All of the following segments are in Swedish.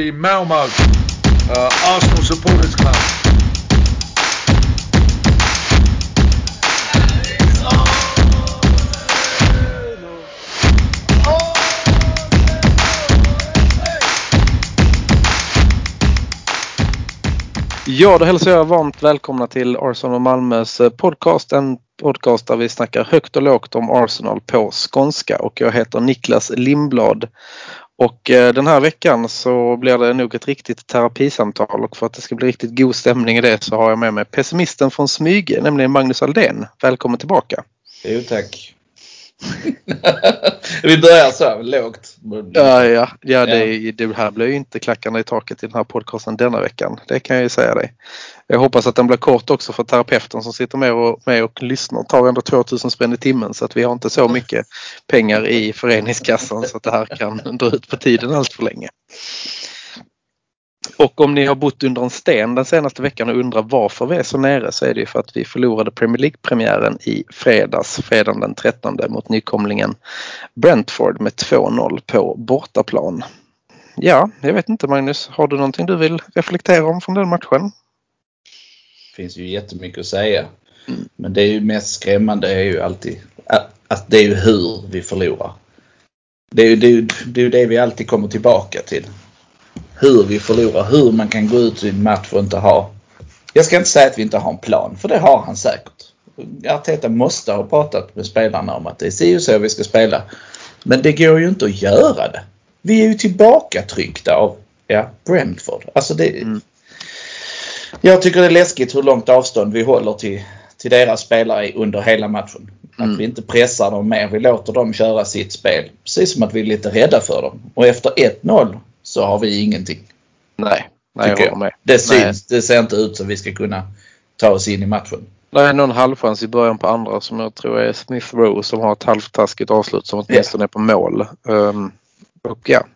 the Malmo uh, Arsenal Supporters Club. Ja, då hälsar jag varmt välkomna till Arsenal och Malmös eh, podcast. En podcast där vi snackar högt och lågt om Arsenal på skånska och jag heter Niklas Lindblad. Och eh, den här veckan så blir det nog ett riktigt terapisamtal och för att det ska bli riktigt god stämning i det så har jag med mig pessimisten från Smyge, nämligen Magnus Aldén. Välkommen tillbaka! Jo tack! vi börjar så lågt. Ja, ja, ja det, det här blir ju inte klackarna i taket i den här podcasten denna veckan. Det kan jag ju säga dig. Jag hoppas att den blir kort också för terapeuten som sitter med och, med och lyssnar. Tar ändå 2000 spänn i timmen så att vi har inte så mycket pengar i föreningskassan så att det här kan dra ut på tiden allt för länge. Och om ni har bott under en sten den senaste veckan och undrar varför vi är så nere så är det ju för att vi förlorade Premier League-premiären i fredags, fredagen den 13 mot nykomlingen Brentford med 2-0 på bortaplan. Ja, jag vet inte Magnus, har du någonting du vill reflektera om från den matchen? Det finns ju jättemycket att säga. Mm. Men det är ju mest skrämmande är ju alltid att det är ju hur vi förlorar. Det är ju det, det, är det vi alltid kommer tillbaka till hur vi förlorar, hur man kan gå ut i en match och inte ha... Jag ska inte säga att vi inte har en plan, för det har han säkert. Arteta måste ha pratat med spelarna om att det är si och så vi ska spela. Men det går ju inte att göra det. Vi är ju tillbakatryckta av ja, Brentford. Alltså det, mm. Jag tycker det är läskigt hur långt avstånd vi håller till, till deras spelare under hela matchen. Mm. Att vi inte pressar dem mer. Vi låter dem köra sitt spel. Precis som att vi är lite rädda för dem. Och efter 1-0 så har vi ingenting. Nej, nej jag håller med. Det, syns, det ser inte ut som vi ska kunna ta oss in i matchen. Det är någon halvchans i början på andra som jag tror är Smith Rowe som har ett halvtaskigt avslut som åtminstone yeah. är på mål. Um, och ja,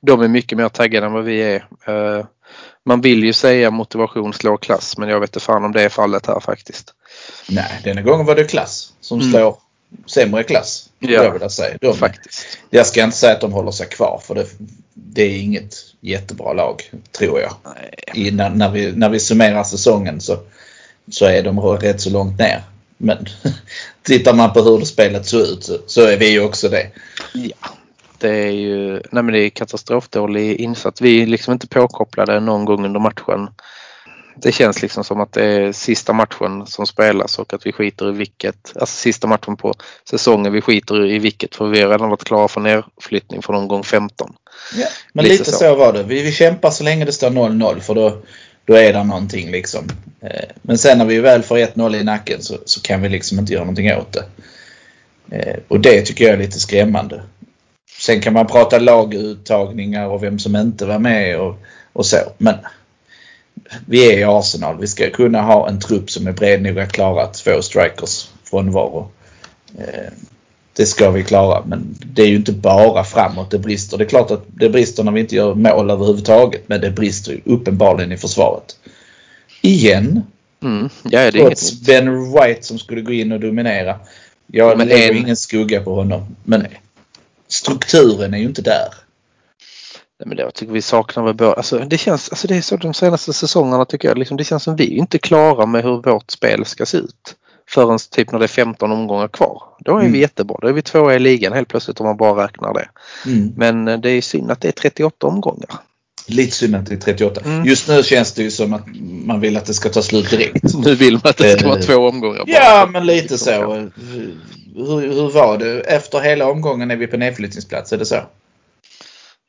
de är mycket mer taggade än vad vi är. Uh, man vill ju säga motivation slår klass men jag vet inte fan om det är fallet här faktiskt. Nej, denna gången var det klass som mm. slår sämre klass. Ja, jag, vilja säga. De, faktiskt. jag ska inte säga att de håller sig kvar för det, det är inget jättebra lag, tror jag. I, när, när, vi, när vi summerar säsongen så, så är de rätt så långt ner. Men tittar man på hur det spelet såg ut så, så är vi ju också det. Ja, det är ju nej men det är katastrofdålig insats. Vi är liksom inte påkopplade någon gång under matchen det känns liksom som att det är sista matchen som spelas och att vi skiter i vilket, alltså sista matchen på säsongen vi skiter i vilket för vi har redan varit klara för nedflyttning från omgång 15. Ja, men lite, lite så. så. var det. Vi, vi kämpar så länge det står 0-0 för då, då är det någonting liksom. Eh, men sen när vi väl får 1-0 i nacken så, så, kan vi liksom inte göra någonting åt det. Eh, och det tycker jag är lite skrämmande. Sen kan man prata laguttagningar och vem som inte var med och, och så. Men vi är i Arsenal. Vi ska kunna ha en trupp som är bred nog att klara två strikers frånvaro. Eh, det ska vi klara men det är ju inte bara framåt det brister. Det är klart att det brister när vi inte gör mål överhuvudtaget men det brister ju uppenbarligen i försvaret. Igen. Mm. Ja, det är Trots Ben White som skulle gå in och dominera. Jag men lägger en... ingen skugga på honom. Men strukturen är ju inte där. Nej, men det, jag tycker vi saknar väl både, alltså det känns, alltså det är så de senaste säsongerna tycker jag, liksom, det känns som vi är inte klara med hur vårt spel ska se ut. Förrän typ när det är 15 omgångar kvar. Då är mm. vi jättebra. Då är vi tvåa i ligan helt plötsligt om man bara räknar det. Mm. Men eh, det är synd att det är 38 omgångar. Lite synd att det är 38. Mm. Just nu känns det ju som att man vill att det ska ta slut direkt. nu vill man att det ska vara två omgångar. Bara. Ja, men lite så. Hur, hur var det? Efter hela omgången är vi på nedflyttningsplats, är det så?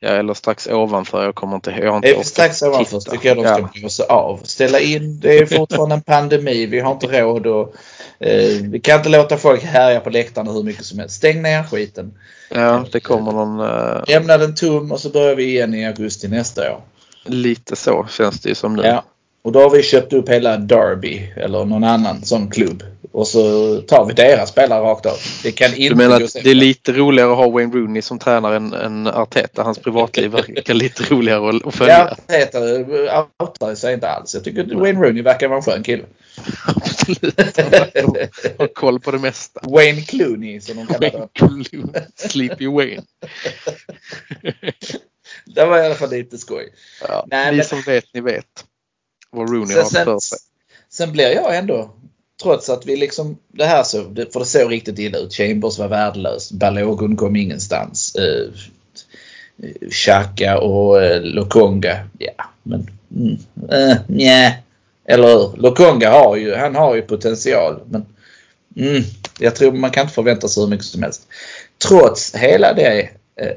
Ja, eller strax ovanför. Jag kommer inte ihåg. Inte strax ovanför tycker jag de ska ja. blåsa av. Ställa in. Det är fortfarande en pandemi. Vi har inte råd och eh, vi kan inte låta folk härja på läktarna hur mycket som helst. Stäng ner skiten. Ja, det kommer någon... Uh... Lämna den tom och så börjar vi igen i augusti nästa år. Lite så känns det ju som nu. Ja. Och då har vi köpt upp hela Derby eller någon annan sån klubb. Och så tar vi deras spelare rakt av. Det kan inte du menar att det är lite roligare att ha Wayne Rooney som tränare än, än Arteta? Hans privatliv verkar lite roligare att, följa. Ja, Arteta outar sig inte alls. Jag tycker att Wayne Rooney verkar vara en skön kille. Absolut. Han har koll på det mesta. Wayne Clooney som de kallar Wayne Clooney. Sleepy Wayne. det var i alla fall lite skoj. Ja, Nej, ni men- som vet, ni vet. Vad Rooney Sen, har sen, för sig. sen blir jag ändå, trots att vi liksom, det här så, för det såg riktigt illa ut. Chambers var värdelös. Balogun kom ingenstans. Eh, Xhaka och eh, Lokonga, ja men, mm, eh, nja. Eller hur? Lokonga har ju, han har ju potential men mm, jag tror man kan inte förvänta sig hur mycket som helst. Trots hela det eh,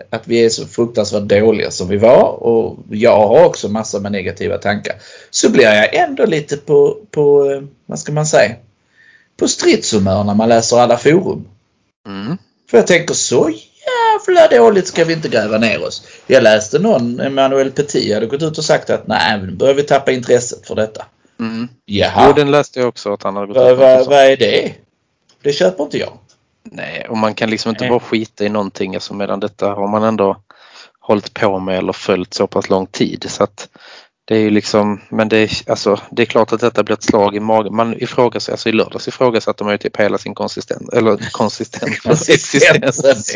att vi är så fruktansvärt dåliga som vi var och jag har också massor med negativa tankar. Så blir jag ändå lite på, på eh, vad ska man säga, på stridshumör när man läser alla forum. Mm. För jag tänker så jävla dåligt ska vi inte gräva ner oss. Jag läste någon, Emmanuel Petit hade gått ut och sagt att nej, nu börjar vi tappa intresset för detta. Mm. Jaha, Jo, den läste jag också att han hade gått ut och sagt. vad är det? Det köper inte jag. Nej, och man kan liksom inte Nej. bara skita i någonting alltså medan detta har man ändå hållit på med eller följt så pass lång tid. Så att det är ju liksom, men det är, alltså, det är klart att detta blir ett slag i magen. Man ifrågasätter, alltså i lördags ifrågasatte man ju typ hela sin konsistens, eller konsistens, existens.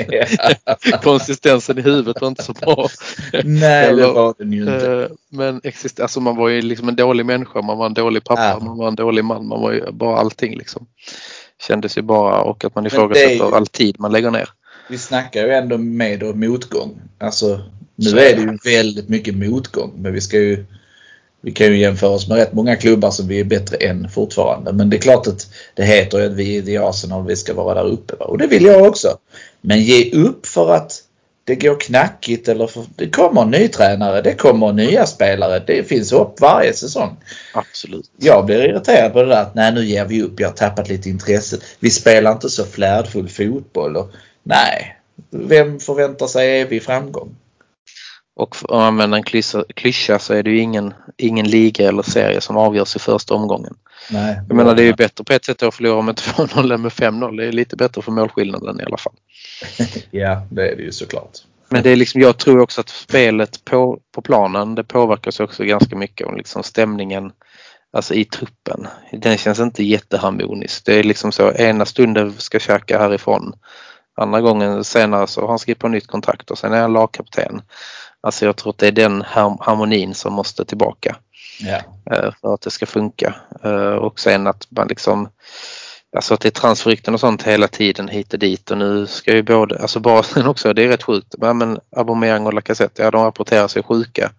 Konsistensen i huvudet var inte så bra. Nej, det Eller, var den ju inte. Eh, Men exist, alltså man var ju liksom en dålig människa, man var en dålig pappa, Ja. man var en dålig man, man var ju bara allting liksom. Kändes ju bara och att man ifrågasätter ju- all tid man lägger ner. Vi snackar ju ändå med och motgång. Alltså, nu Så är det ju väldigt mycket motgång. Men vi ska ju vi kan ju jämföra oss med rätt många klubbar som vi är bättre än fortfarande. Men det är klart att det heter ju att vi är i Arsenal och vi ska vara där uppe. Och det vill jag också. Men ge upp för att det går knackigt eller för, det kommer en ny tränare, det kommer nya spelare. Det finns hopp varje säsong. Absolut. Jag blir irriterad på det där att nej nu ger vi upp, jag har tappat lite intresse. Vi spelar inte så flärdfull fotboll. Och, nej, vem förväntar sig evig framgång? Och för att använda en klyscha, klyscha så är det ju ingen, ingen liga eller serie som avgörs i första omgången. Nej, Jag menar det är ju bättre på ett sätt att förlora med 2-0 än med 5-0. Det är lite bättre för målskillnaden i alla fall. Ja, det är det ju såklart. Men det är liksom, jag tror också att spelet på, på planen det påverkas också ganska mycket om liksom stämningen alltså i truppen. Den känns inte jätteharmonisk. Det är liksom så ena stunden ska käka härifrån. Andra gången senare så har han skrivit på nytt kontrakt och sen är han lagkapten. Alltså jag tror att det är den har- harmonin som måste tillbaka Yeah. för att det ska funka. Eh, och sen att man liksom Alltså att det är transferrykten och sånt hela tiden hit och dit och nu ska ju både, alltså basen också, det är rätt sjukt. Men, men Aubameyang och Lacazette, ja de rapporterar sig sjuka.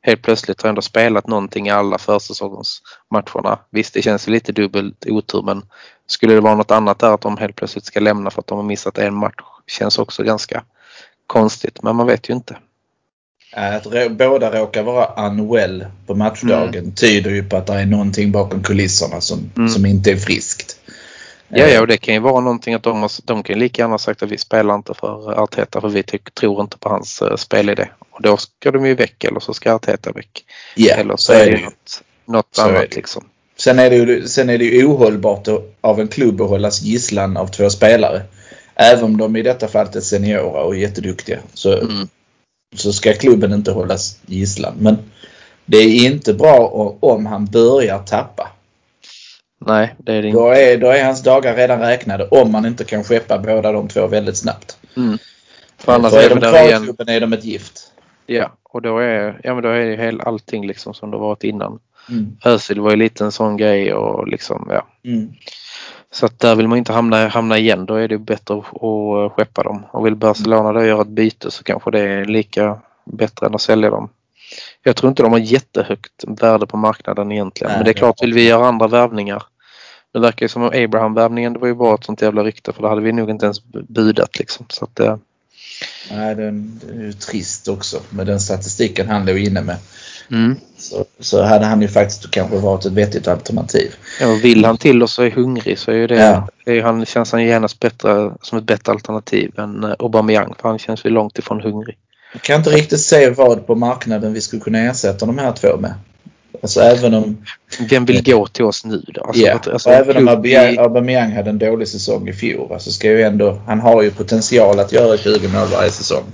Helt plötsligt har ändå spelat någonting i alla försäsongsmatcherna. Visst det känns lite dubbelt otur men skulle det vara något annat där att de helt plötsligt ska lämna för att de har missat en match känns också ganska konstigt men man vet ju inte. Att båda råkar vara unwell på matchdagen tyder ju på att det är någonting bakom kulisserna som, Mm. som inte är friskt. Ja, ja, och det kan ju vara någonting att de, har, de kan lika gärna sagt att vi spelar inte för Arteta för vi tyck, tror inte på hans uh, spelidé. Och då ska de ju väck eller så ska Arteta väck. Ja, eller så är det ju. något, något Så annat liksom. Sen är det ju, sen är det ju ohållbart att- av en klubb att hållas gisslan av två spelare. Även om de i detta fallet är seniora och jätteduktiga så, Mm. Så ska klubben inte hållas gisslan. Men det är inte bra om han börjar tappa. Nej, det är det inte. Då är, då är hans dagar redan räknade om man inte kan skeppa båda de två väldigt snabbt. Mm. För annars För är är de kvar i klubben är de ett gift. Ja, och då är, ja, men då är det hel, allting liksom som det varit innan. Mm. Özil var ju lite en sån grej och liksom ja. Mm. Så att där vill man inte hamna, hamna igen. Då är det bättre att, skeppa dem. Och vill Barcelona då göra ett byte så kanske det är lika bättre än att sälja dem. Jag tror inte de har jättehögt värde på marknaden egentligen. Nej, Men det är klart, vill vi göra andra värvningar. Det verkar ju som om Abraham-värvningen, det var ju bara ett sånt jävla rykte för det hade vi nog inte ens budat liksom. Så att, eh, Nej, den, det är ju trist också med den statistiken han låg inne med. Mm. Så, så hade han ju faktiskt kanske varit ett vettigt alternativ. ja, vill han till oss och är hungrig så är ju det, Ja. är han, känns han genast bättre, som ett bättre alternativ än eh, Aubameyang för han känns ju långt ifrån hungrig. Jag kan inte riktigt se vad på marknaden vi skulle kunna ersätta de här två med. Alltså även om, Vem vill gå till oss nu då? Alltså, att- alltså, och även om Aubameyang- Aubameyang hade en dålig säsong i fjol. Alltså ska ju ändå, han har ju potential att göra 20 mål varje säsong.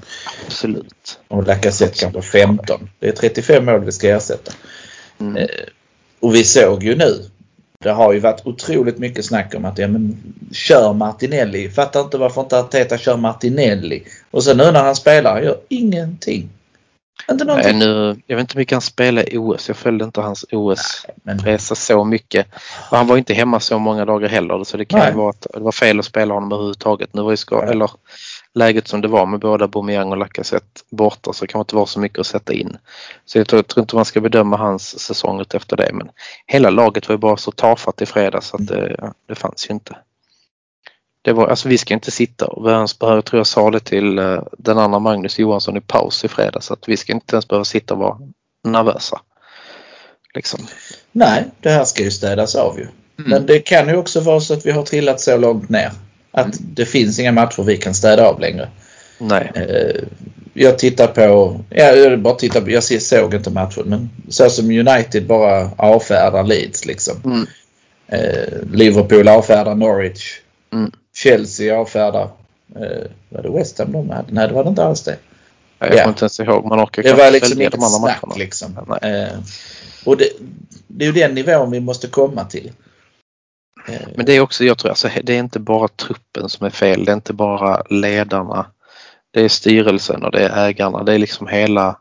Absolut. Och Lacazette kanske 15. Det är 35 mål vi ska ersätta. Mm. Eh, Och vi såg ju nu. Det har ju varit otroligt mycket snack om att ja, men, kör Martinelli. Fattar inte varför inte Arteta kör Martinelli. Och sen nu när han spelar, han gör ingenting. Inte någonting. nu, jag vet inte hur mycket han spelade i OS. Jag följde inte hans OS-resa Men, så mycket. Och han var inte hemma så många dagar heller så det kan Nej. ju vara att det var fel att spela honom överhuvudtaget. Nu var ju ska, eller läget som det var med båda Aubameyang och Lacazette borta så kan det inte vara så mycket att sätta in. Så jag tror, jag tror inte man ska bedöma hans säsong efter det men hela laget var ju bara så tafatt i fredags så att det, det fanns ju inte. Det var, alltså vi ska inte sitta och vi ens behöver, tror jag sa det till eh, den andra Magnus Johansson i paus i fredags att vi ska inte ens behöva sitta och vara nervösa. Liksom. nej, det här ska ju städas av ju. Mm. Men det kan ju också vara så att vi har trillat så långt ner att Mm. det finns inga matcher vi kan städa av längre. Nej. Eh, jag tittar på, ja, jag bara tittar jag ser- såg inte matchen men så som United bara avfärdar Leeds liksom. Mm. Eh, Liverpool avfärdar Norwich. Mm. Chelsea avfärdar, eh, var det West Ham de hade? Nej det var det inte alls det. Jag Ja. kommer inte ens ihåg. Man orkar Det var liksom inget de andra snack matcherna. liksom. Eh, och det, det är ju den nivån vi måste komma till. Eh, Men det är också, jag tror, alltså, det är inte bara truppen som är fel. Det är inte bara ledarna. Det är styrelsen och det är ägarna. Det är liksom hela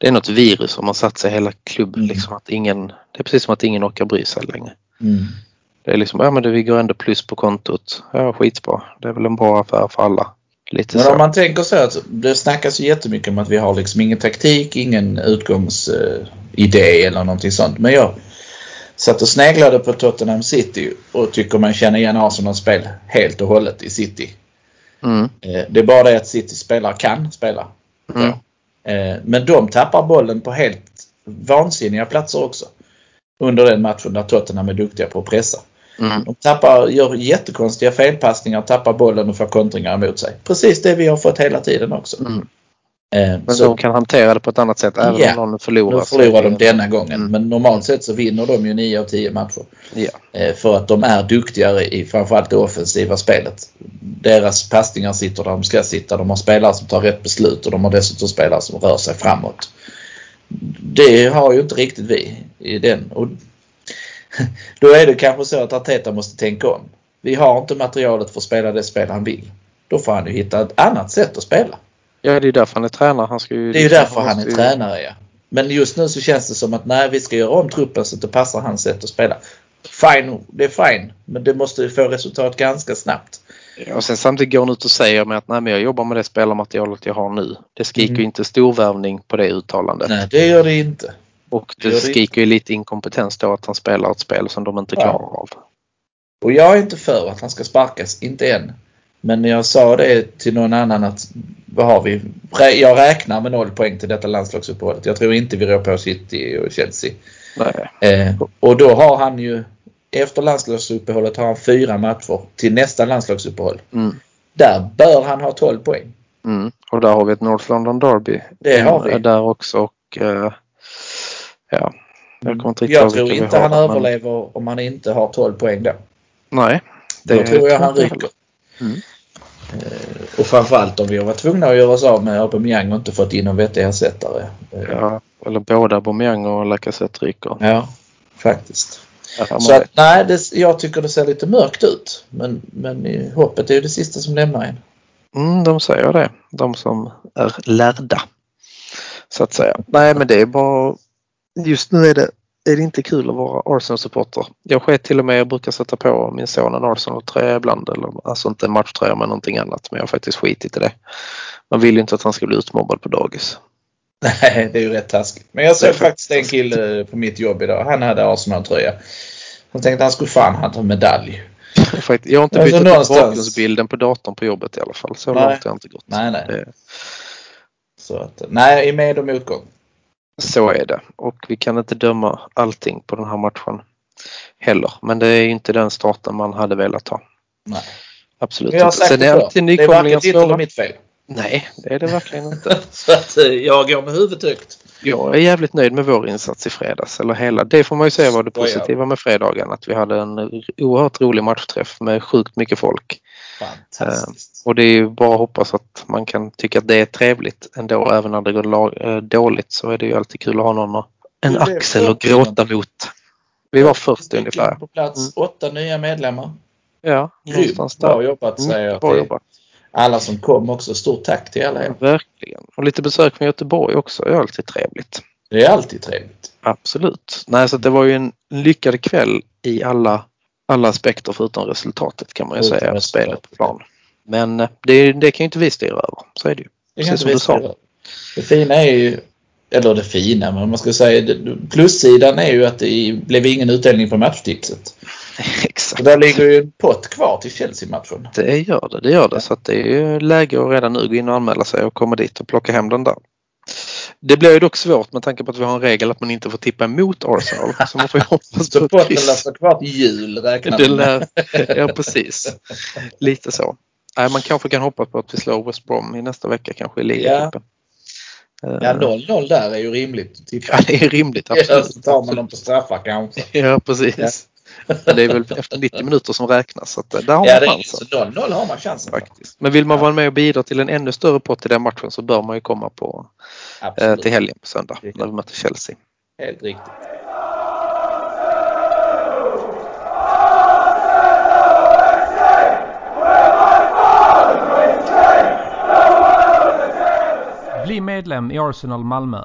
det är något virus som har satt sig i hela klubben. Mm. Liksom att ingen, det är precis som att ingen orkar bry sig längre. mm. Det är liksom, ja men det, vi går ändå plus på kontot. Ja skitbra. Det är väl en bra affär för alla. Lite Men så. om man tänker så att det snackas ju jättemycket om att vi har liksom ingen taktik, ingen utgångsidé eller någonting sånt. Men jag satt och sneglade på Tottenham City och tycker man känner igen Arsenals spel helt och hållet i City. Mm. Eh, Det är bara det att City spelare kan spela. Mm. Eh, Men de tappar bollen på helt vansinniga platser också. Under den matchen där Tottenham är duktiga på att pressa. Mm. De tappar, gör jättekonstiga felpassningar, tappar bollen och får kontringar emot sig. Precis det vi har fått hela tiden också. Mm. Eh, Men så de kan hantera det på ett annat sätt även Ja. om någon förlorar. nu förlorar de denna gången. Mm. Men normalt sett så vinner de ju 9 av 10 matcher. Eh, För att de är duktigare i framförallt det offensiva spelet. Deras passningar sitter där de ska sitta. De har spelare som tar rätt beslut och de har dessutom spelare som rör sig framåt. Det har ju inte riktigt vi i den. Och då är det kanske så att Arteta måste tänka om. Vi har inte materialet för att spela det spel han vill. Då får han ju hitta ett annat sätt att spela. ja, det är därför han är tränare. Han ska ju, Det är ju därför han är ju- tränare ja. Men just nu så känns det som att nej, vi ska göra om truppen så att det passar hans sätt att spela. Fine, det är fine. Men det måste ju få resultat ganska snabbt. Ja, Och sen samtidigt går han ut och säger med att nej, men jag jobbar med det spelarmaterialet jag har nu. Det skriker Mm. ju inte storvärvning på det uttalandet. Nej, det gör det inte. Och det skriker ju lite inkompetens då att han spelar ett spel som de inte Ja. klarar av. Och jag är inte för att han ska sparkas, inte än. Men jag sa det till någon annan att vad har vi? Jag räknar med noll poäng till detta landslagsuppehållet. Jag tror inte vi rår på City och Chelsea. Eh, och då har han ju efter landslagsuppehållet har han fyra matcher till nästa landslagsuppehåll. Mm. Där bör han ha 12 poäng. Mm. Och där har vi ett North London Derby. Det har vi. är Där också och eh, ja. Jag kommer inte riktigt Jag tror inte har, han men- överlever om han inte har 12 poäng då. Nej. Då tror jag han ryker. heller. Mm. Eh, och framförallt om vi har varit tvungna att göra oss av med Aubameyang och inte fått in någon vettig ersättare. Eh, Ja, eller båda Aubameyang och Lacazette ryker. ja, faktiskt. Ja, Så att, nej, det, jag tycker det ser lite mörkt ut. Men, men hoppet är ju det sista som lämnar en. Mm, de säger det. De som är lärda. Så att säga. Nej men det är bara Just nu är det, är det inte kul att vara Arsenal-supporter. Jag sker till och med, jag brukar sätta på min son en Arsenal-tröja ibland. Eller, alltså inte en matchtröja men någonting annat. Men jag har faktiskt skitit i det. Man vill ju inte att han ska bli utmobbad på dagis. Nej, det är ju rätt taskigt. Men jag såg faktiskt en kille på mitt jobb idag. Han hade Arsenal-tröja. Jag tänkte han skulle fan ha en medalj. Jag har inte Alltså, bytt ut bakgrundsbilden på datorn på jobbet i alla fall. Så Nej. långt har jag inte gått. Nej, nej. Det, Så att, nej, i med och motgång. Så är det. Och vi kan inte döma allting på den här matchen heller. Men det är ju inte den starten man hade velat ha. Nej. Absolut inte. Sen är alltid Det är varken nykomlingar svåra. mitt fel. Nej, det är det verkligen inte. Så att eh, jag går med huvudet högt. Jag är jävligt nöjd med vår insats i fredags. Eller hela. Det får man ju säga var det positiva med fredagen. Att vi hade en oerhört rolig matchträff med sjukt mycket folk. Fantastiskt. Och det är ju bara att hoppas att man kan tycka att det är trevligt ändå. Även när det går eh, dåligt så är det ju alltid kul att ha någon, en axel att 40 gråta mot. Vi var 40 ungefär. På plats, Mm. åtta nya medlemmar. Ja, någonstans där. bra jobbat Mm, säger jag till alla som kom också. Stort tack till alla er. Verkligen. Och lite besök från Göteborg också är alltid trevligt. Det är alltid trevligt. Absolut. Nej, så det var ju en lyckad kväll i alla, alla aspekter förutom resultatet kan man ju Förutom säga. resultatet, Spelet på plan. Men eh, det, det kan ju inte vi styra över. Så är det ju. Det, Precis som du sa. det fina är ju, eller det fina, men man ska säga plussidan är ju att det blev ingen utdelning på matchtipset. Exakt. Så där ligger ju en pott kvar till Chelsea-matchen. Det gör det, det gör det. Så det är ju läge att redan nu gå in och anmäla sig och komma dit och plocka hem den där. Det blir ju dock svårt med tanke på att vi har en regel att man inte får tippa emot Arsenal. Så man får ju hoppas på Så ett kryss. stå kvar till jul räknar Det lär, ja precis. Lite så. Nej, man kanske kan hoppas på att vi slår West Brom i nästa vecka kanske i ligacupen. Ja, Eh, 0-0 där är ju rimligt. Typ. Ja, det är rimligt. Ja, Absolut. så tar man dem på straffar kanske. Ja, precis. Men det är väl efter 90 minuter som räknas. Så att eh, där har Ja, man chansen. så 0-0 har man chansen. Faktiskt. Men vill man vara med och bidra till en ännu större pott i den matchen så bör man ju komma på, eh, till helgen på söndag när vi möter Chelsea. Helt riktigt. Bli medlem i Arsenal Malmö.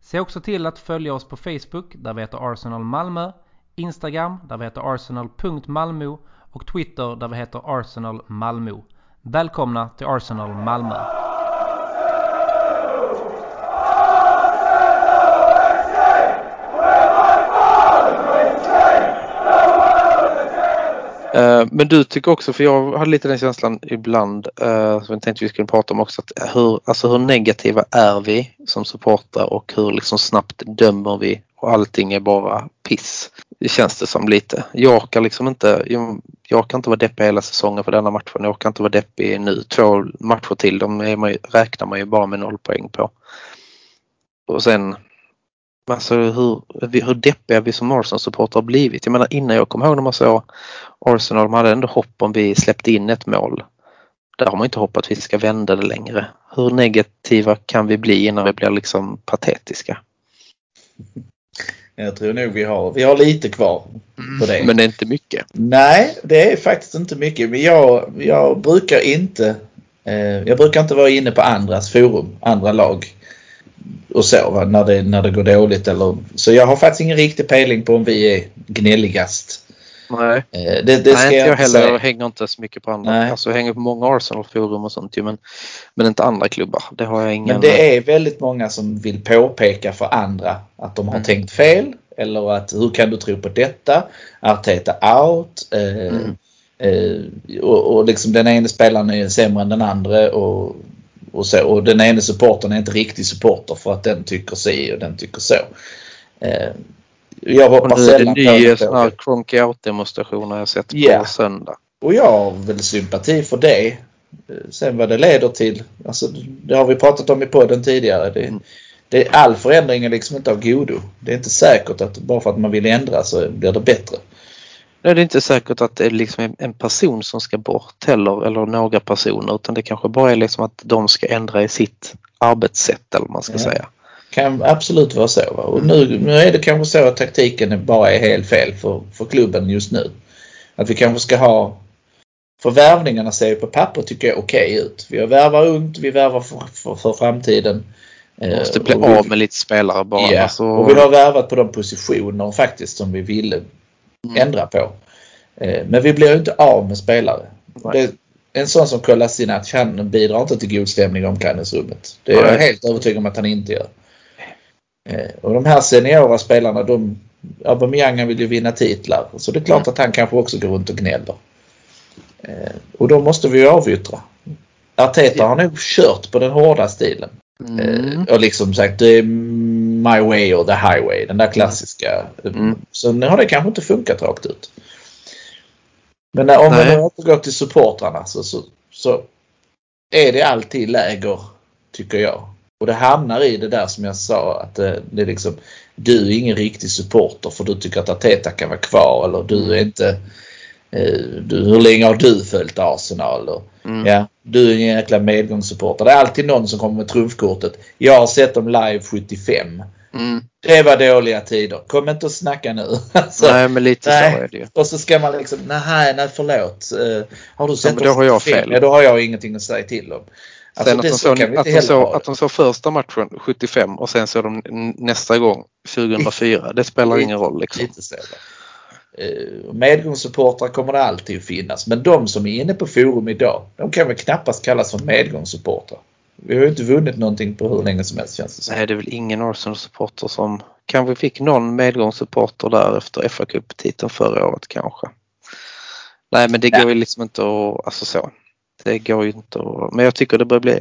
Se också till att följa oss på Facebook där vi heter Arsenal Malmö, Instagram där vi heter arsenal.malmo och Twitter där vi heter Arsenal Malmö. Välkomna till Arsenal Malmö! Eh, men du tycker också, för jag hade lite den känslan ibland, eh, som jag tänkte vi skulle prata om också, att hur, alltså hur negativa är vi som supportrar och hur liksom snabbt dömer vi och allting är bara piss. Det känns det som lite. Jag orkar liksom inte, jag, jag orkar inte vara deppig hela säsongen för denna matchen. Jag orkar inte vara deppig nu. Två matcher till, de är man, ju- räknar man ju bara med noll poäng på. Och sen Alltså hur, hur deppiga vi som Arsenal-supportrar har blivit. Jag menar innan jag kom ihåg när man såg Arsenal, man hade ändå hopp om vi släppte in ett mål. Där har man inte hopp att vi ska vända det längre. Hur negativa kan vi bli innan vi blir liksom patetiska? Jag tror nog vi har, vi har lite kvar på det. Men det är inte mycket. Nej, det är faktiskt inte mycket. Men jag, jag brukar inte eh, jag brukar inte vara inne på andras forum, andra lag och så va, när, det, när det går dåligt. Eller, så jag har faktiskt ingen riktig pejling på om vi är gnälligast. Nej, Eh, det, det ska Nej inte jag heller. säga. Jag hänger inte så mycket på andra. Nej. Alltså jag hänger på många Arsenal-forum och sånt ju, men, men inte andra klubbar. Det har jag ingen... Men det är väldigt många som vill påpeka för andra att de har Mm. tänkt fel. Eller att hur kan du tro på detta? Arteta out. Eh, Mm. eh, och, och liksom den ene spelaren är sämre än den andra. Och, och, så, och den ene supportern är inte riktig supporter för att den tycker si och den tycker så. Eh, jag och hoppas nu är det ny sån här Cronky out-demonstration har jag sett på Ja. söndag. Och jag har väl sympati för det. Eh, Sen vad det leder till, alltså det har vi pratat om i podden tidigare. Det, Mm. det, all förändring är liksom inte av godo. Det är inte säkert att bara för att man vill ändra så blir det bättre. Nej, det är inte säkert att det är liksom en- person som ska bort heller eller några personer utan det kanske bara är liksom att de ska ändra i sitt arbetssätt eller vad man ska Ja. säga. Kan absolut vara så. Va? Och nu, nu är det kanske så att taktiken bara är helt fel för, för klubben just nu. Att vi kanske ska ha för värvningarna ser ju på papper tycker jag okej ut. Vi har värvar ungt, vi värvar för, för, för framtiden. Man måste bli Eh, och vi- av med lite spelare bara. Ja, Alltså, och vi har värvat på de positioner faktiskt som vi ville Mm. ändra på. Eh, Men vi blir ju inte av med spelare. Det, en sån som Kolasinac, han bidrar inte till god stämning i omklädningsrummet. Det är jag Nej. helt övertygad om att han inte gör. Eh, Och de här seniora spelarna, de, Aubameyang vill ju vinna titlar. Så det är klart Mm. att han kanske också går runt och gnäller. Eh, Och då måste vi ju avyttra. Arteta har nog kört på den hårda stilen. mm, Och liksom sagt det är my way or the highway. Den där klassiska. Mm. Så nu har det kanske inte funkat rakt ut. Men när, om nu återgår till supportrarna så, så, så är det alltid läger tycker jag. Och det hamnar i det där som jag sa att det, det är liksom du är ingen riktig supporter för du tycker att Arteta kan vara kvar eller du är inte eh, du, hur länge har du följt Arsenal? Och, Mm. ja, du är en jäkla medgångssupporter. Det är alltid någon som kommer med trumfkortet. Jag har sett dem live 75. Mm. Det var dåliga tider. Kom inte och snacka nu. Alltså, Nej men lite nej. så är det ju. och så ska man liksom, nej, nej förlåt. Uh, har du sett men då har jag 75? fel. Ja, då har jag ingenting att säga till om. Alltså, att de, så såg, att, de att de första matchen 75 och sen såg de nästa gång 2004. Det spelar ingen roll liksom. Lite så. va. Eh, Medgångssupportrar kommer det alltid att finnas. Men de som är inne på forum idag, de kan väl knappast kallas för medgångssupportrar. Vi har ju inte vunnit någonting på hur länge som helst känns det som. Nej det är väl ingen Arsenal-supporter som kanske fick någon medgångssupporter där efter fa Cup-titeln förra året kanske. Nej men det Nej. går ju liksom inte att, alltså så. Det går ju inte att, men jag tycker det börjar bli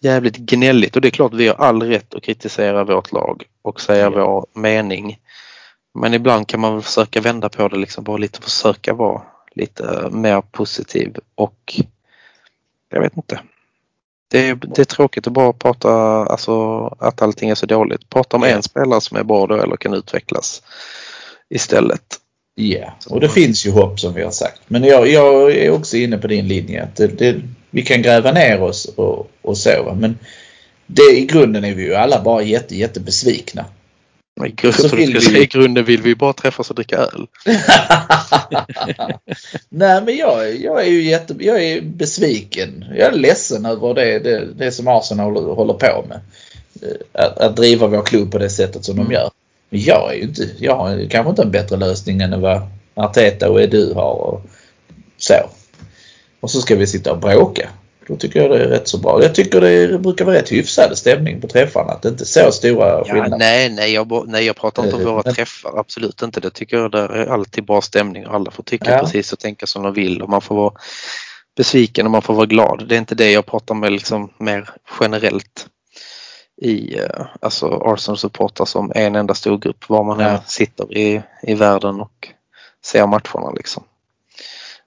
jävligt gnälligt och det är klart vi har all rätt att kritisera vårt lag och säga Ja. vår mening. Men ibland kan man försöka vända på det liksom bara lite försöka vara lite mer positiv och jag vet inte. Det är, det är tråkigt att bara prata alltså att allting är så dåligt. Prata om Ja. en spelare som är bra då eller kan utvecklas istället. Ja, och det finns ju hopp som vi har sagt. Men jag, jag är också inne på din linje. Att det, det, vi kan gräva ner oss och, och så. Men det, i grunden är vi ju alla bara jätte, jätte besvikna. I, grund, Så så vill vi- I grunden vill vi bara träffas och dricka öl. Nej men jag, jag är ju jätte, jag är besviken. Jag är ledsen över det, det, det som Arsenal håller, håller på med. Eh, Att, att driva vår klubb på det sättet som Mm. de gör. Men jag är ju inte, jag har kanske inte en bättre lösning än vad Arteta och Edu har och så. Och så ska vi sitta och bråka. Då tycker jag det är rätt så bra. Jag tycker det brukar vara rätt hyfsad stämning på träffarna. Att det inte är så stora Ja, skillnader. nej, nej jag, nej, jag pratar inte om Eh, våra men- träffar. Absolut inte. Det tycker jag det är alltid bra stämning och alla får tycka Ja. precis och tänka som de vill och man får vara besviken och man får vara glad. Det är inte det jag pratar med liksom mer generellt i eh, alltså Arsenal-supportrar som en enda stor grupp var man Ja. än sitter i, i världen och ser matcherna liksom.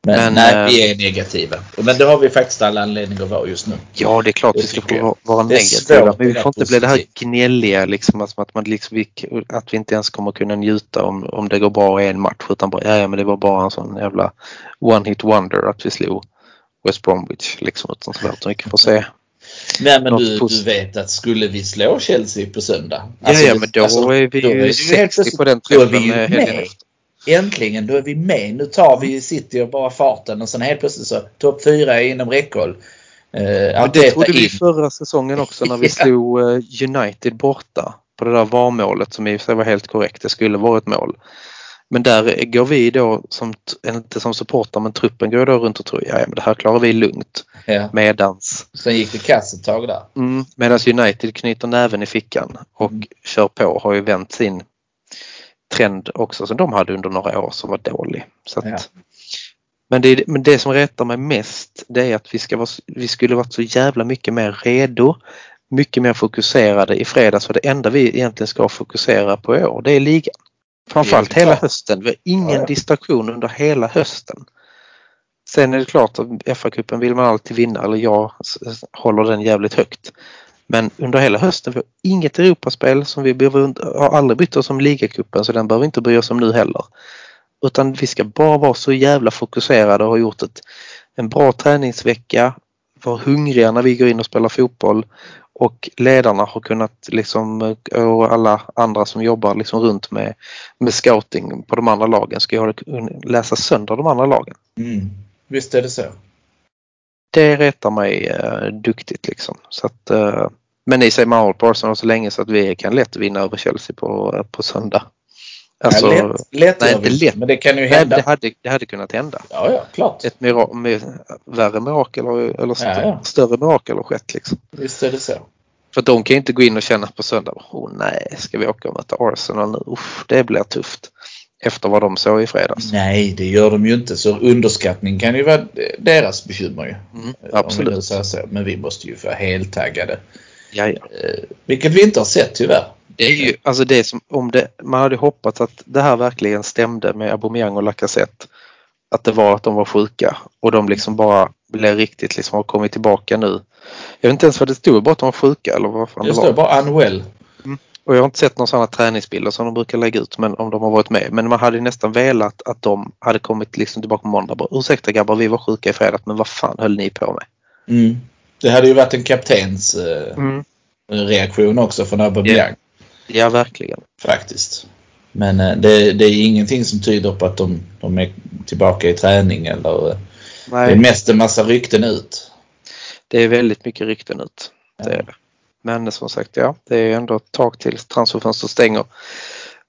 Men, men, nej, eh, vi är negativa. Men det har vi faktiskt alla anledning att vara just nu. Ja, det är klart Det vi ska få vara- är negativa. Men vi att får inte bli det här gnälliga liksom, alltså att, man liksom, vi, att vi inte ens kommer kunna njuta om, om det går bra i en match utan bara, ja, ja men det var bara en sån jävla one hit wonder att vi slog West Bromwich liksom utan så väldigt mycket för att se. Nej men du, du vet att skulle vi slå Chelsea på söndag. Ja, ja det- men då alltså, är vi då är ju ju 60 helt plötsligt- på den då är vi träffen ju helgen med. Äntligen, då är vi med. Nu tar vi City och bara farten och sen helt plötsligt så topp fyra är inom räckhåll. Men det trodde vi in. förra säsongen också när vi slog eh, United borta på det där VAR-målet som i och för sig var helt korrekt. Det skulle vara ett mål. Men där går vi då, som, inte som supporter, men truppen går då runt och tror ja men det här klarar vi lugnt. Ja. Medans, Sen gick det kass ett tag där. mm, medans United knyter näven i fickan och Mm. kör på har ju vänt sin trend också som de hade under några år som var dålig. Så att, Ja. men, det, men det som retar mig mest det är att vi, ska vara, vi skulle varit så jävla mycket mer redo, mycket mer fokuserade i fredags för det enda vi egentligen ska fokusera på i år det är ligan. Framförallt hela hösten. Vi har ingen Ja, distraktion under hela hösten. Sen är det klart att FA-cupen vill man alltid vinna eller jag håller den jävligt högt. Men under hela hösten vi har inget Europaspel som vi behöver, har aldrig brytt oss om ligacupen så den behöver vi inte bry oss om nu heller. Utan vi ska bara vara så jävla fokuserade och ha gjort ett, en bra träningsvecka, vara hungriga när vi går in och spelar fotboll och ledarna har kunnat liksom och alla andra som jobbar liksom runt med, med scouting på de andra lagen ska göra, läsa sönder de andra lagen. Mm. Visst är det så. Det retar mig eh, duktigt liksom. Så att, eh, men ni säger man har hållit på Arsenal så länge så att vi kan lätt vinna över Chelsea på, på söndag. Alltså, ja, lätt, lätt nej, inte vi lätt. Men det kan ju nej, hända. det, hade, det hade kunnat hända. Ja, ja, klart. Ett mira- med, värre mirakel eller Ja, ja. större mirakel har skett liksom. Visst är det så. För de kan inte gå in och känna på söndag, oh nej, ska vi åka och möta Arsenal nu? Uff, det blir tufft. Efter vad de såg i fredags. Nej, det gör de ju inte. Så underskattning kan ju vara deras bekymmer ju. Mm, vi absolut. så. Men vi måste ju vara heltaggade. Ja, ja. Eh, vilket vi inte har sett tyvärr. Det är ju alltså det som om det, man hade hoppats att det här verkligen stämde med Aubameyang och Lacazette. att det var att de var sjuka och de liksom bara blev riktigt liksom har kommit tillbaka nu. Jag vet inte ens vad det stod, bara att de var sjuka eller vad fan Det det var. står bara unwell. Och jag har inte sett några sådana träningsbilder som de brukar lägga ut men om de har varit med. Men man hade nästan velat att de hade kommit liksom tillbaka på måndag. Bara, Ursäkta grabbar, vi var sjuka i fredags men vad fan höll ni på med? Mm. Det hade ju varit en kaptens eh, reaktion också från Aubameyang. Ja, verkligen. Faktiskt. Men eh, det, det är ingenting som tyder på att de, de är tillbaka i träning eller eh, det är Nej, mest en massa rykten ut. det är väldigt mycket rykten ut. Det Ja. är det. Men som sagt, ja, det är ändå ett tag tills transferfönstret stänger.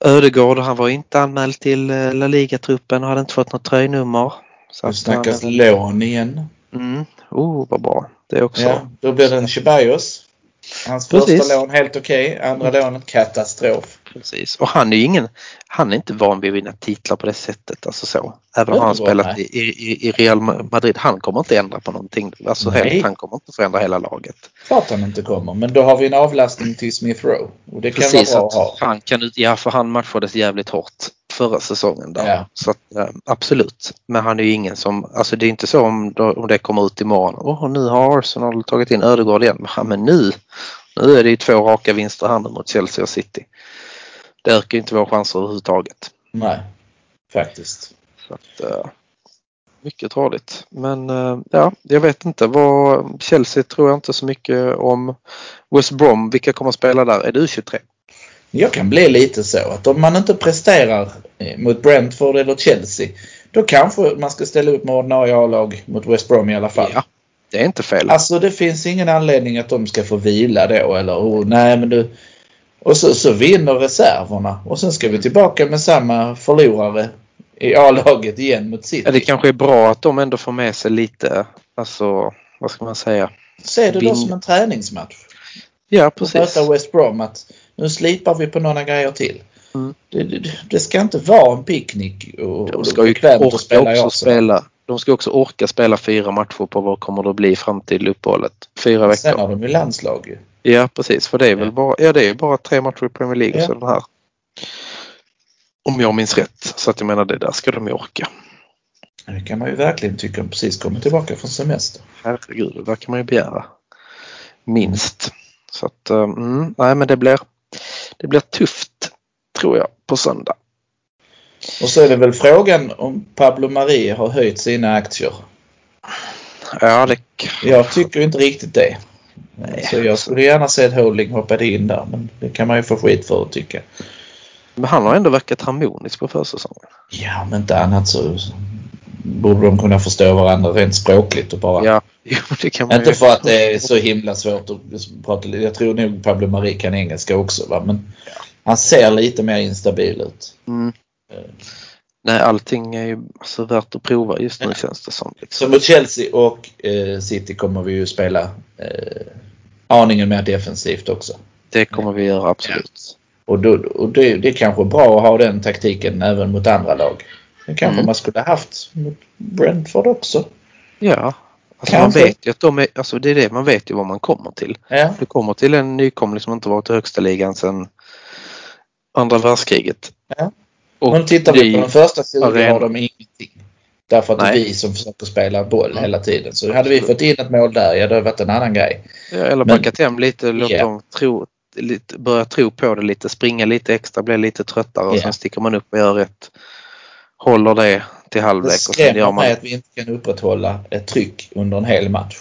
Ödegård, han var inte anmäld till La Liga-truppen och hade inte fått något tröjnummer. Så Det att snackas han- lån igen. Mm. Oh, vad bra. Det också. Ja, då blir det en Ceballos. Hans Precis. första lån helt okej. Andra lånet katastrof. Precis. Och han är ju ingen, han är inte van vid att vinna titlar på det sättet. Alltså så. Även om han spelat i, i, i Real Madrid. Han kommer inte ändra på någonting. Alltså Nej. helt, han kommer inte förändra hela laget. Klart han inte kommer. Men då har vi en avlastning till Smith Rowe. Och det kan Precis. vara bra att ha. han kan, ja, för han matchades jävligt hårt förra säsongen. Där. Ja. Så att, absolut. Men han är ju ingen som, alltså det är inte så om, om det kommer ut imorgon. Åh, nu har Arsenal tagit in Ödegård igen. Ja, men nu, nu är det ju två raka vinster nu mot Chelsea och City. Det ökar ju inte våra chanser överhuvudtaget. Nej, faktiskt. Så att, eh, mycket tradigt. Men eh, ja, jag vet inte. Vad, Chelsea tror jag inte så mycket om. West Brom, vilka kommer att spela där? Är det U23? Jag kan bli lite så att om man inte presterar eh, mot Brentford eller Chelsea då kanske man ska ställa upp med ordinarie A-lag mot West Brom i alla fall. Ja, det är inte fel. Alltså det finns ingen anledning att de ska få vila då eller oh, nej men du. Och så, så vinner reserverna och sen ska vi tillbaka med samma förlorare i A-laget igen mot City. Ja, det kanske är bra att de ändå får med sig lite, alltså vad ska man säga? Se det då som en träningsmatch. Ja, precis. möta West Brom att nu slipar vi på några grejer till. Mm. Det, det, det ska inte vara en picknick och, De och ska ju bekvämt att spela spela. De ska också orka spela fyra matcher på vad kommer det att bli fram till uppehållet? Fyra Sen veckor. har de ju landslag ju. Ja, precis. För det är väl Ja. bara, ja, det är bara tre matcher i Premier League Ja. så den här. Om jag minns rätt. Så att jag menar det där ska de ju orka. Det kan man ju verkligen tycka om precis kommer tillbaka från semester. Herregud, det där kan man ju begära. Minst. Så att, eh, mm, nej men det blir, det blir tufft tror jag på söndag. Och så är det väl frågan om Pablo Maria har höjt sina aktier. Ja, det, Jag tycker inte riktigt det. Nej. Så jag skulle gärna se att Holding hoppade in där men det kan man ju få skit för att tycka. men han har ändå verkat harmonisk på försäsongen. Ja om inte annat så borde de kunna förstå varandra rent språkligt och bara Ja, jo, det kan man Inte ju. för att det är så himla svårt att prata. Jag tror nog Pablo Marie kan engelska också va? men han ser lite mer instabil ut. Mm. Nej, allting är ju alltså värt att prova just nu känns det som. Så Liksom. mot Chelsea och eh, City kommer vi ju spela eh, aningen mer defensivt också. Det kommer vi göra absolut. Och, då, och det, det är kanske bra att ha den taktiken även mot andra lag. Det kanske Mm. man skulle haft mot Brentford också. Ja. Alltså man vet ju att de är, alltså det är det, man vet ju vad man kommer till. Ja, Du kommer till en nykomling som inte varit i högsta ligan sedan andra världskriget. Ja. Och men tittar vi på de första 20 arena. har de ingenting. Därför att det är Nej. vi som försöker spela boll Mm. hela tiden. Så hade vi fått in ett mål där, ja det hade varit en annan grej. Ja, eller Men- backat hem lite, låt Ja. dem tro, lite, börja tro på det lite, springa lite extra, bli lite tröttare och Ja. sen sticker man upp och gör rätt. Håller det till Det halvlek och sen gör man mig att vi inte kan upprätthålla ett tryck under en hel match.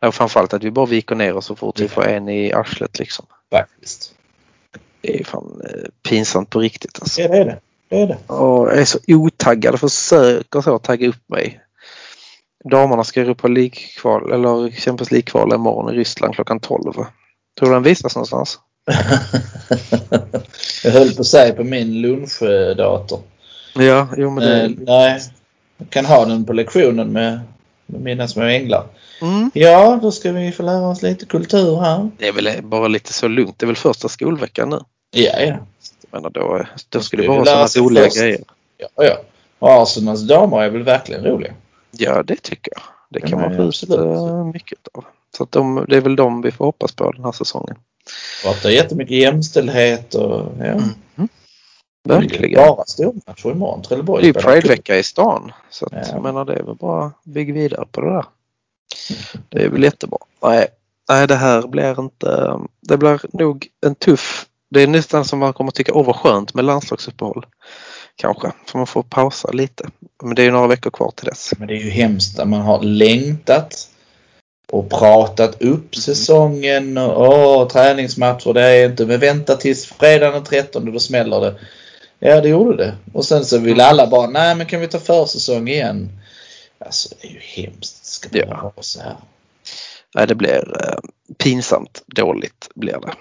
ja, framförallt att vi bara viker ner oss så fort vi får en i arslet liksom. Faktiskt. Det är fan eh, pinsamt på riktigt alltså. Ja det är det. Det är det. Och jag är så otaggad, försöker så tagga upp mig. Damerna ska Europa League-kval eller Champions League-kval imorgon i Ryssland klockan 12. Tror du den visas någonstans? jag höll på att säga på min lunchdator. Ja, jo men det... Eh, nej. Jag kan ha den på lektionen med, med mina små änglar. Mm. Ja, då ska vi få lära oss lite kultur här. Det är väl bara lite så lugnt. Det är väl första skolveckan nu. Ja, ja. Menar då, då ska det vara sådana roliga först. grejer. ja, ja. Och Arsenals damer är väl verkligen roliga. Ja, det tycker jag. Det Ja, kan man men få ut eh, mycket av. Så att de, det är väl de vi får hoppas på den här säsongen. Pratar jättemycket jämställdhet och ja. Mm. Det är Verkligen. bara stormatcher imorgon. Trelleborg Det är ju Pride-vecka i stan. Så att, Ja. jag menar det är väl bara att bygga vidare på det där. Det är väl jättebra. Nej, nej det här blir inte... Det blir nog en tuff... Det är nästan som man kommer tycka, åh vad skönt med landslagsuppehåll. Kanske, för man får pausa lite. Men det är ju några veckor kvar till dess. Men det är ju hemskt när man har längtat och pratat upp säsongen och åh, träningsmatcher det är inte. Men vänta tills fredag den 13 då smäller det. Ja det gjorde det. Och sen så vill alla bara, nej men kan vi ta försäsong igen? Alltså det är ju hemskt. Ska det Ja. vara så här? Nej, det blir eh, pinsamt dåligt blir det.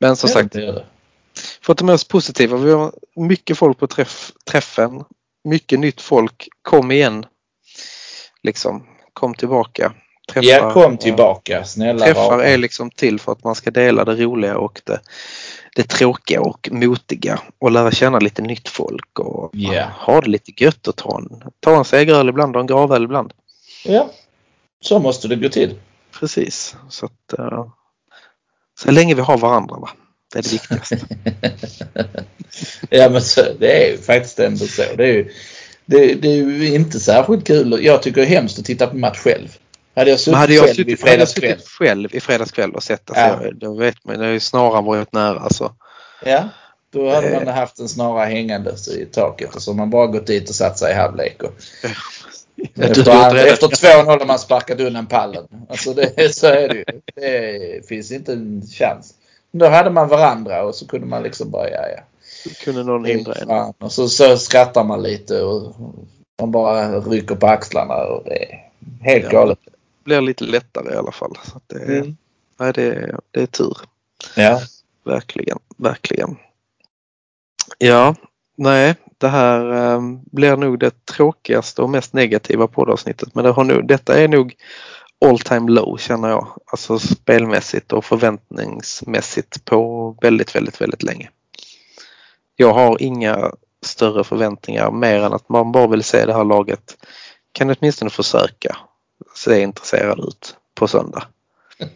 Men som sagt, Det det. för att ta med oss positiva. Vi har mycket folk på träff, träffen. Mycket nytt folk. Kom igen. Liksom, kom tillbaka. Träffar, Ja, kom tillbaka. Snälla Träffar rara. är liksom till för att man ska dela det roliga och det, det tråkiga och motiga och lära känna lite nytt folk och Ja. ha det lite gött och ta en, ta en segeröl ibland och en gravöl ibland. Ja, så måste det gå till. Precis. Så, att, eh, så länge vi har varandra va? Det är det viktigaste. ja men så, det är ju faktiskt ändå så. Det är ju, det, det är ju inte särskilt kul. Jag tycker det är hemskt att titta på match själv. Hade jag suttit hade jag själv i hade jag suttit själv i fredagskväll och sett det Ja. då vet man, det har ju snaran varit nära alltså. Ja, då hade Eh. man haft en snara hängande i taket och så har man bara gått dit och satt sig i halvlek. Och, efter, redan- efter 2-0 har man sparkat undan pallen. Alltså det, så är det ju. Det finns inte en chans. Då hade man varandra och så kunde man liksom bara, ja ja. Kunde någon hindra en. Och så, så skrattar man lite och man bara rycker på axlarna och det är helt Ja. galet. Blir lite lättare i alla fall. Så det, Mm. nej, det, det är tur. Ja. Verkligen, verkligen. Ja, nej, det här eh, blir nog det tråkigaste och mest negativa poddavsnittet. Men det har nog, detta är nog all time low känner jag. Alltså spelmässigt och förväntningsmässigt på väldigt, väldigt, väldigt länge. Jag har inga större förväntningar mer än att man bara vill se det här laget. Kan åtminstone försöka se intresserad ut på söndag.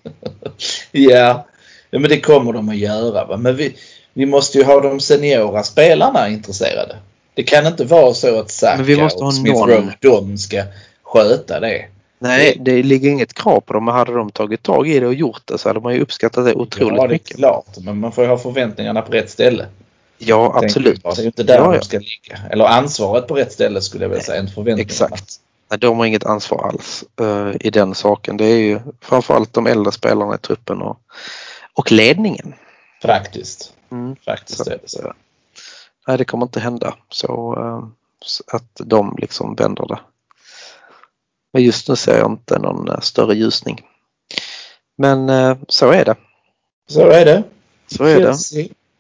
Ja. ja, men det kommer de att göra. Va? Men vi, vi måste ju ha de seniora spelarna intresserade. Det kan inte vara så att Saka Men vi måste ha och Smith någon- Rowe, de ska sköta det. Nej, det ligger inget krav på dem. Men hade de tagit tag i det och gjort det så hade man ju uppskattat det otroligt ja, det är mycket. klart. Men man får ju ha förväntningarna på rätt ställe. Ja, absolut. Det är inte där Ja, de ja. ska ligga. Eller ansvaret på rätt ställe skulle jag vilja säga. Inte förväntningarna. Exakt. Nej, de har inget ansvar alls eh, i den saken. Det är ju framförallt de äldre spelarna i truppen och, och ledningen. Faktiskt. Mm. Faktiskt Så, är det så. eh, nej, det kommer inte hända så, så att de liksom vänder det. Men just nu ser jag inte någon eh, större ljusning. Men så är det. Så är det. Så är det.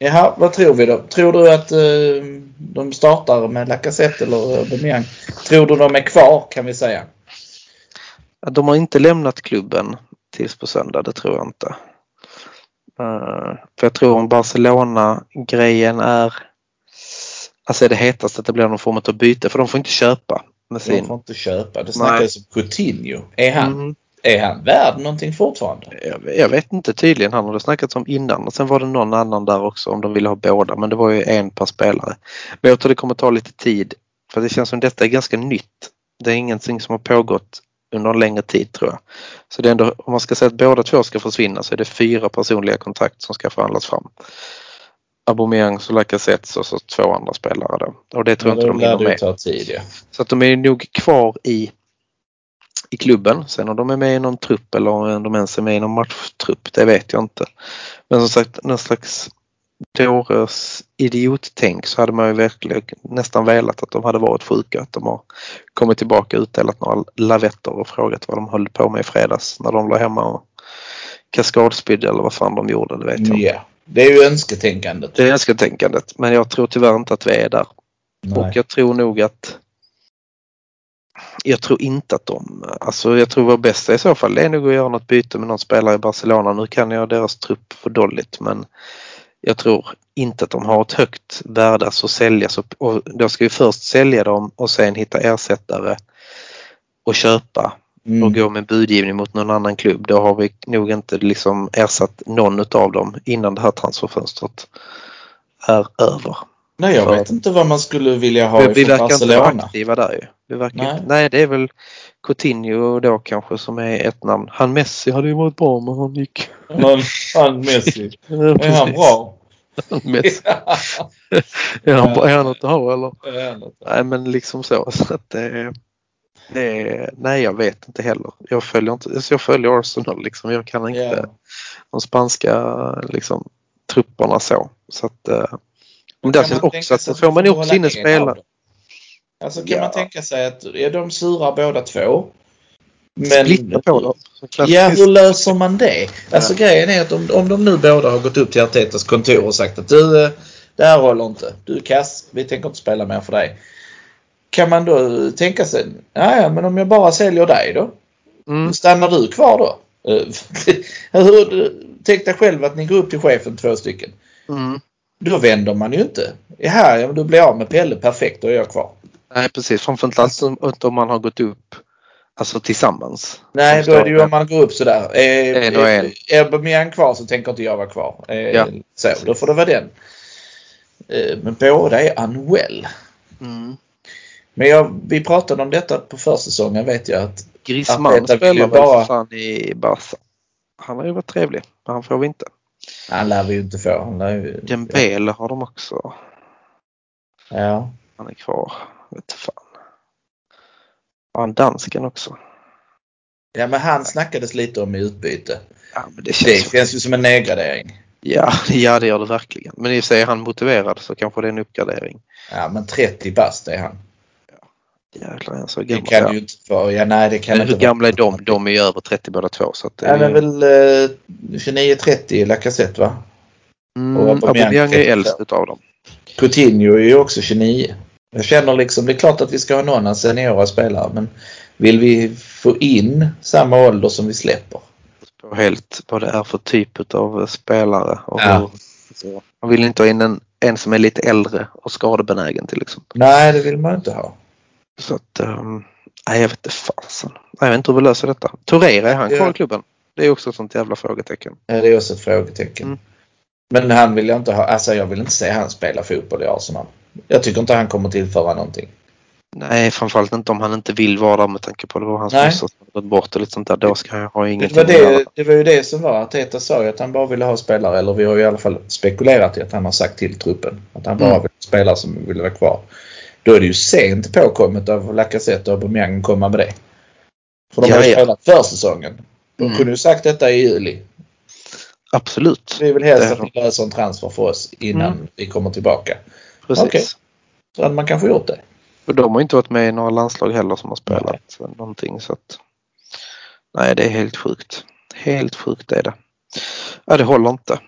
Jaha, vad tror vi då? Tror du att eh, de startar med Lacazette eller Aubameyang? Tror du de är kvar kan vi säga? Ja, De har inte lämnat klubben tills på söndag, det tror jag inte. Eh, för jag tror om Barcelona-grejen är alltså är det hetaste att det blir någon form av byte för de får inte köpa med De sin. får inte köpa. Det snackas om Coutinho. Är han, Mm, är han värd någonting fortfarande? jag, jag vet inte tydligen, han har det snackats om innan och sen var det någon annan där också om de ville ha båda men det var ju en per spelare. Men jag tror det kommer ta lite tid för det känns som detta är ganska nytt. Det är ingenting som har pågått under en längre tid tror jag. Så det är ändå, om man ska säga att båda två ska försvinna så är det fyra personliga kontrakt som ska förhandlas fram. Aubameyang, och Lacazette och så två andra spelare då. Och det tror jag inte de hinner med. tid ja. Så att de är nog kvar i, i klubben. Sen om de är med i någon trupp eller om de ens är med i någon matchtrupp, det vet jag inte. Men som sagt, någon slags dåres idiottänk så hade man ju verkligen nästan velat att de hade varit sjuka. Att de har kommit tillbaka och utdelat några lavetter och frågat vad de höll på med i fredags när de låg hemma och kaskadspydde eller vad fan de gjorde, det vet jag ja. Det är ju önsketänkandet. Det är önsketänkandet men jag tror tyvärr inte att vi är där. Och Nej. jag tror nog att jag tror inte att de, alltså jag tror vår bästa i så fall är nog att göra något byte med någon spelare i Barcelona. Nu kan jag deras trupp för dåligt men jag tror inte att de har ett högt värde att säljas och, och då ska vi först sälja dem och sen hitta ersättare och köpa och Mm. gå med budgivning mot någon annan klubb. Då har vi nog inte liksom ersatt någon av dem innan det här transferfönstret är över. Nej, jag För- vet inte vad man skulle vilja ha vi, vi verkar inte vara Barcelona. aktiva där ju. Vi verkar Nej. nej. nej, det är väl Coutinho då kanske som är ett namn. Han Messi hade ju varit bra men han gick. Han, han Messi. Ja, Är han bra? Messi. Är han, är han något att ha eller? Är han inte? Nej men liksom så. så att det, det, nej jag vet inte heller. Jag följer inte, jag följer Arsenal liksom. Jag kan inte Ja. de spanska liksom, trupperna så. så att, eh, men där känns man också att då får man också in en spelare. Alltså kan Ja. man tänka sig att är de sura båda två? Men, Splitta på dem. Ja, hur löser man det? Alltså grejen är att om, om de nu båda har gått upp till Artetas kontor och sagt att du, eh, det här håller inte. Du är kass. Vi tänker inte spela mer för dig. Kan man då tänka sig, ja men om jag bara säljer dig då? Mm. Stannar du kvar då? Tänk dig själv att ni går upp till chefen två stycken. Mm. Då vänder man ju inte. Jaha, ja, du blir av med Pelle. Perfekt, då är jag kvar. Nej precis, framförallt om- inte om man har gått upp alltså tillsammans. Nej, då är det ju om man går upp sådär. Är, En och en. är Aubameyang kvar så tänker inte jag vara kvar. Eh, Ja. Så, då får det vara den. Eh, Men båda är unwell. Mm. Men jag, vi pratade om detta på försäsongen vet jag att Griezmann spelar väl bara- fan i Barca. Han har ju varit trevlig, men han får vi inte. Han lär vi ju inte få. Han lär ju, Dembele har de också. ja. Han är kvar. Vet fan. Har han dansken också? ja, men han snackades lite om i utbyte. Ja, men det Det känns känns ju som en nedgradering. Ja, ja, det gör det verkligen. Men i och för sig är han motiverad så kanske det är en uppgradering. Ja, men 30 bast är han. Jäklar, jag så Det gammal. kan Ja. ju inte vara, ja nej det kan Men inte hur gamla är de? De är ju över 30 båda två. Så att det Han är är, väl eh, 29-30 i Lacazette va? mm, och Aubameyang är 32. äldst utav dem. Coutinho är ju också 29. Jag känner liksom, det är klart att vi ska ha några seniora spelare men vill vi få in samma ålder som vi släpper? På helt vad det är för typ av spelare. Och Ja. hur. Man vill inte ha in en, en som är lite äldre och skadebenägen till exempel. Nej, det vill man inte ha. Så att, um, nej jag vet inte fasen. Jag vet inte hur vi löser detta. Torreira, är han kvar Ja. i klubben? Det är också ett sånt jävla frågetecken. Ja, Det är också ett frågetecken. Mm. Men han vill jag inte ha, alltså jag vill inte se han spela fotboll i Arsenal. Jag tycker inte han kommer tillföra någonting. Nej, framförallt inte om han inte vill vara där med tanke på det var hans morsa som gått bort och lite sånt där. Då ska han ha Det ingenting var, att göra. det, det var ju det som var. Arteta sa ju att han bara ville ha spelare, eller vi har ju i alla fall spekulerat i att han har sagt till truppen att han bara Mm. vill ha spelare som vill vara kvar. Då är det ju sent påkommet av Lacazette och Aubameyang att komma med det. För de Ja, har ju ja. spelat försäsongen. De Mm. kunde ju sagt detta i juli. Absolut. Vi vill helst att ni löser en transfer för oss innan Mm. vi kommer tillbaka. Precis. Okej. Så hade man kanske gjort det. Och de har inte varit med i några landslag heller som har spelat någonting så att Nej, det är helt sjukt. Helt sjukt är det. Ja, det håller inte.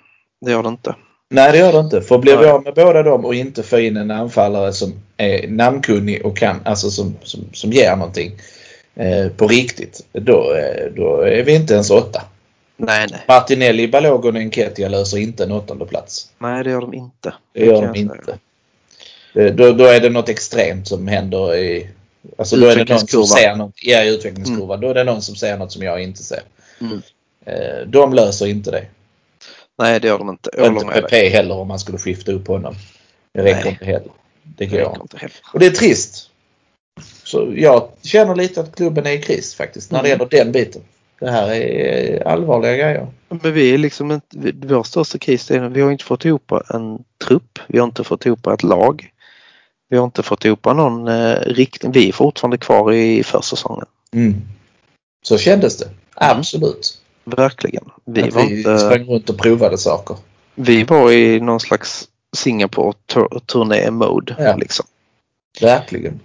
Det gör det inte. Nej det gör det inte. För blir vi av med båda dem och inte får in en anfallare som är namnkunnig och kan, alltså som, som, som ger någonting eh, på riktigt. Då, eh, då är vi inte ens åtta. Nej, nej. Martinelli, Balogun och Enketia löser inte en åttonde plats. Nej, det gör de inte. Det gör kan de inte. Det, då, då är det något extremt som händer i Alltså då är det någon som ser något, ja, i utvecklingskurvan. Då är det någon som ser något som jag inte ser. Mm. Eh, de löser inte det. Nej, det gör de inte. Jag inte. PP heller om man skulle skifta upp honom. Det räcker Nej. inte heller. Det går inte. heller. Och det är trist. Så jag känner lite att klubben är i kris faktiskt när det Mm. gäller den biten. Det här är allvarliga grejer. Men vi är liksom inte, vår största kris är att vi har inte fått ihop en trupp. Vi har inte fått ihop ett lag. Vi har inte fått ihop någon eh, riktning. Vi är fortfarande kvar i försäsongen. Mm. Så kändes det. Absolut. Verkligen. Vi att var, vi inte, sprang runt och provade saker. vi var i någon slags Singapore-turné-mode. Ja. Liksom. Verkligen.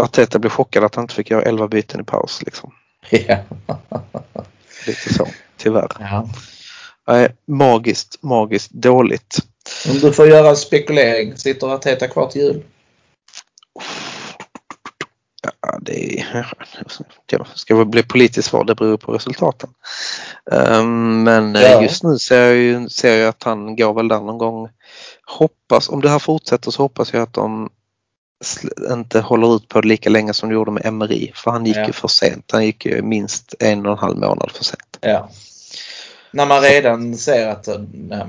Arteta blev chockad att han inte fick göra 11 byten i paus. Liksom. Ja. Lite så, tyvärr. ja. Nej, magiskt, magiskt dåligt. Om du får göra en spekulering. Sitter Arteta kvar till jul? Ja, det är, ja, ska väl bli politiskt svar, det beror på resultaten. Ehm, men eh, Ja. just nu ser jag ju ser jag att han går väl där någon gång. Hoppas, om det här fortsätter så hoppas jag att de inte håller ut på det lika länge som de gjorde med Emery. För han gick Ja. ju för sent. Han gick ju minst en och en halv månad för sent. Ja. När man redan ser att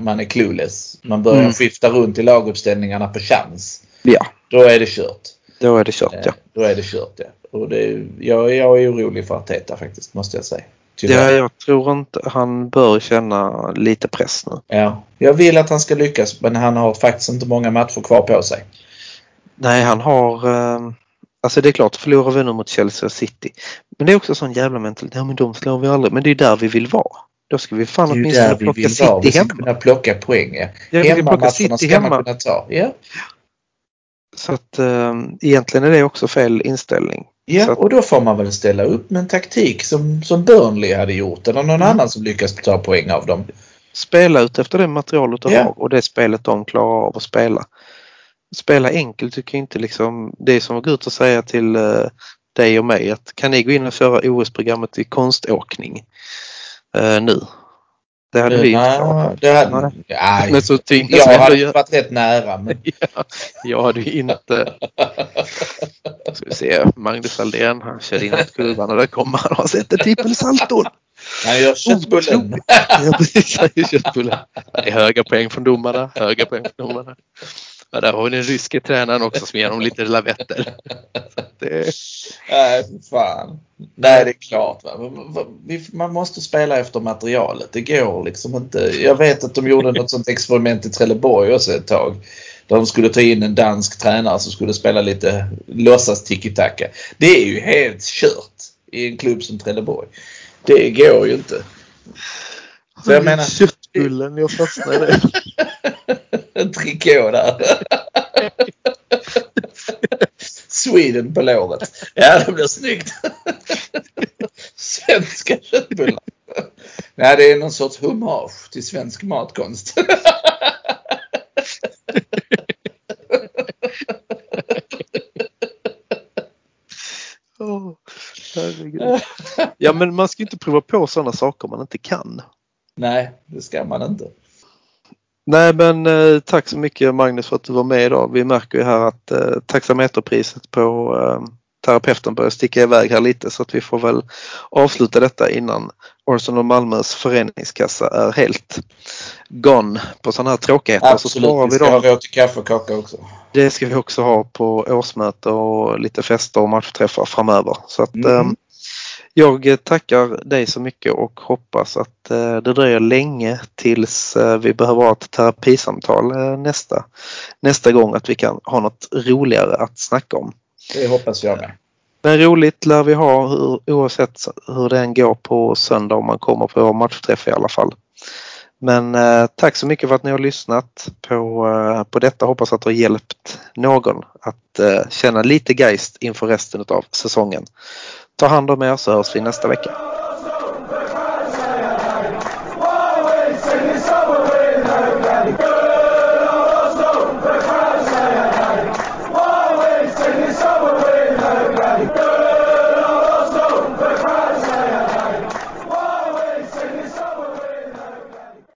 man är clueless. Man börjar Mm. skifta runt i laguppställningarna på chans. Ja, Då är det kört. Då är det kört ja. Eh, Då är det kört ja. Och det, jag, jag är orolig för Arteta faktiskt, måste jag säga. Ja, jag tror inte han bör känna lite press nu. Ja. Jag vill att han ska lyckas men han har faktiskt inte många matcher kvar på sig. Nej, han har... Eh, alltså det är klart, förlorar vi nu mot Chelsea och City. Men det är också sån jävla mentalitet. Ja, men de slår vi aldrig. Men det är där vi vill vara. Då ska vi fan åtminstone vi plocka vill vara. Vi City ska hemma. kunna plocka poäng. Ja. Ja, vi ska Hemmamatcherna City ska man hemma. kunna ta. Ja. Så att eh, egentligen är det också fel inställning. Ja, att- och då får man väl ställa upp med en taktik som, som Burnley hade gjort eller någon Mm. annan som lyckas ta poäng av dem. Spela ut efter det materialet du Ja. har och det spelet de klarar av att spela. Spela enkelt tycker jag inte liksom. Det är som att gå ut och säga till eh, dig och mig att kan ni gå in och köra OS-programmet i konståkning eh, nu? Det hade vi inte klarat. Det hade, Nej. ja, Men så tvingas jag hade göra- varit rätt nära. Men, Ja, jag hade ju inte... Ska vi se, Magnus Aldén han körde in mot kurvan och där kommer han och har sett en trippelsalton. han gör köttbullen. Ja precis, han gör köttbullar. Det är höga poäng från domarna, höga poäng från domarna. Ja, där har vi den ryske tränaren också som ger dem lite lavetter. Det, Nej, fan. Nej, det är klart. Man måste spela efter materialet. Det går liksom inte. Jag vet att de gjorde något sånt experiment i Trelleborg också ett tag. Där de skulle ta in en dansk tränare som skulle spela lite låtsas tiki-taka. Det är ju helt kört i en klubb som Trelleborg. Det går ju inte. Så jag menar, köttbullen, jag fastnade i en trikå där. Sweden på låret. Ja, det blir snyggt. Svenska köttbullar. Nej, det är någon sorts hommage till svensk matkonst. Herregud. Ja men man ska inte prova på sådana saker man inte kan. Nej, det ska man inte. Nej men eh, tack så mycket Magnus för att du var med idag. Vi märker ju här att eh, taxameterpriset på eh, terapeuten börjar sticka iväg här lite så att vi får väl avsluta detta innan Arsenal Malmös föreningskassa är helt gone på sådana här tråkigheter. Så Absolut, sparar vi ska ha råd till kaffe och kaka också. Det ska vi också ha på årsmöte och lite fester och matchträffar framöver. Så att, Mhm. Jag eh, tackar dig så mycket och hoppas att eh, det dröjer länge tills eh, vi behöver ha ett terapisamtal nästa, nästa gång. Att vi kan ha något roligare att snacka om. Det hoppas jag med. Men roligt lär vi ha oavsett hur den går på söndag om man kommer på vår matchträff i alla fall. Men eh, tack så mycket för att ni har lyssnat på, eh, på detta. Hoppas att det har hjälpt någon att eh, känna lite geist inför resten av säsongen. Ta hand om er så hörs vi nästa vecka.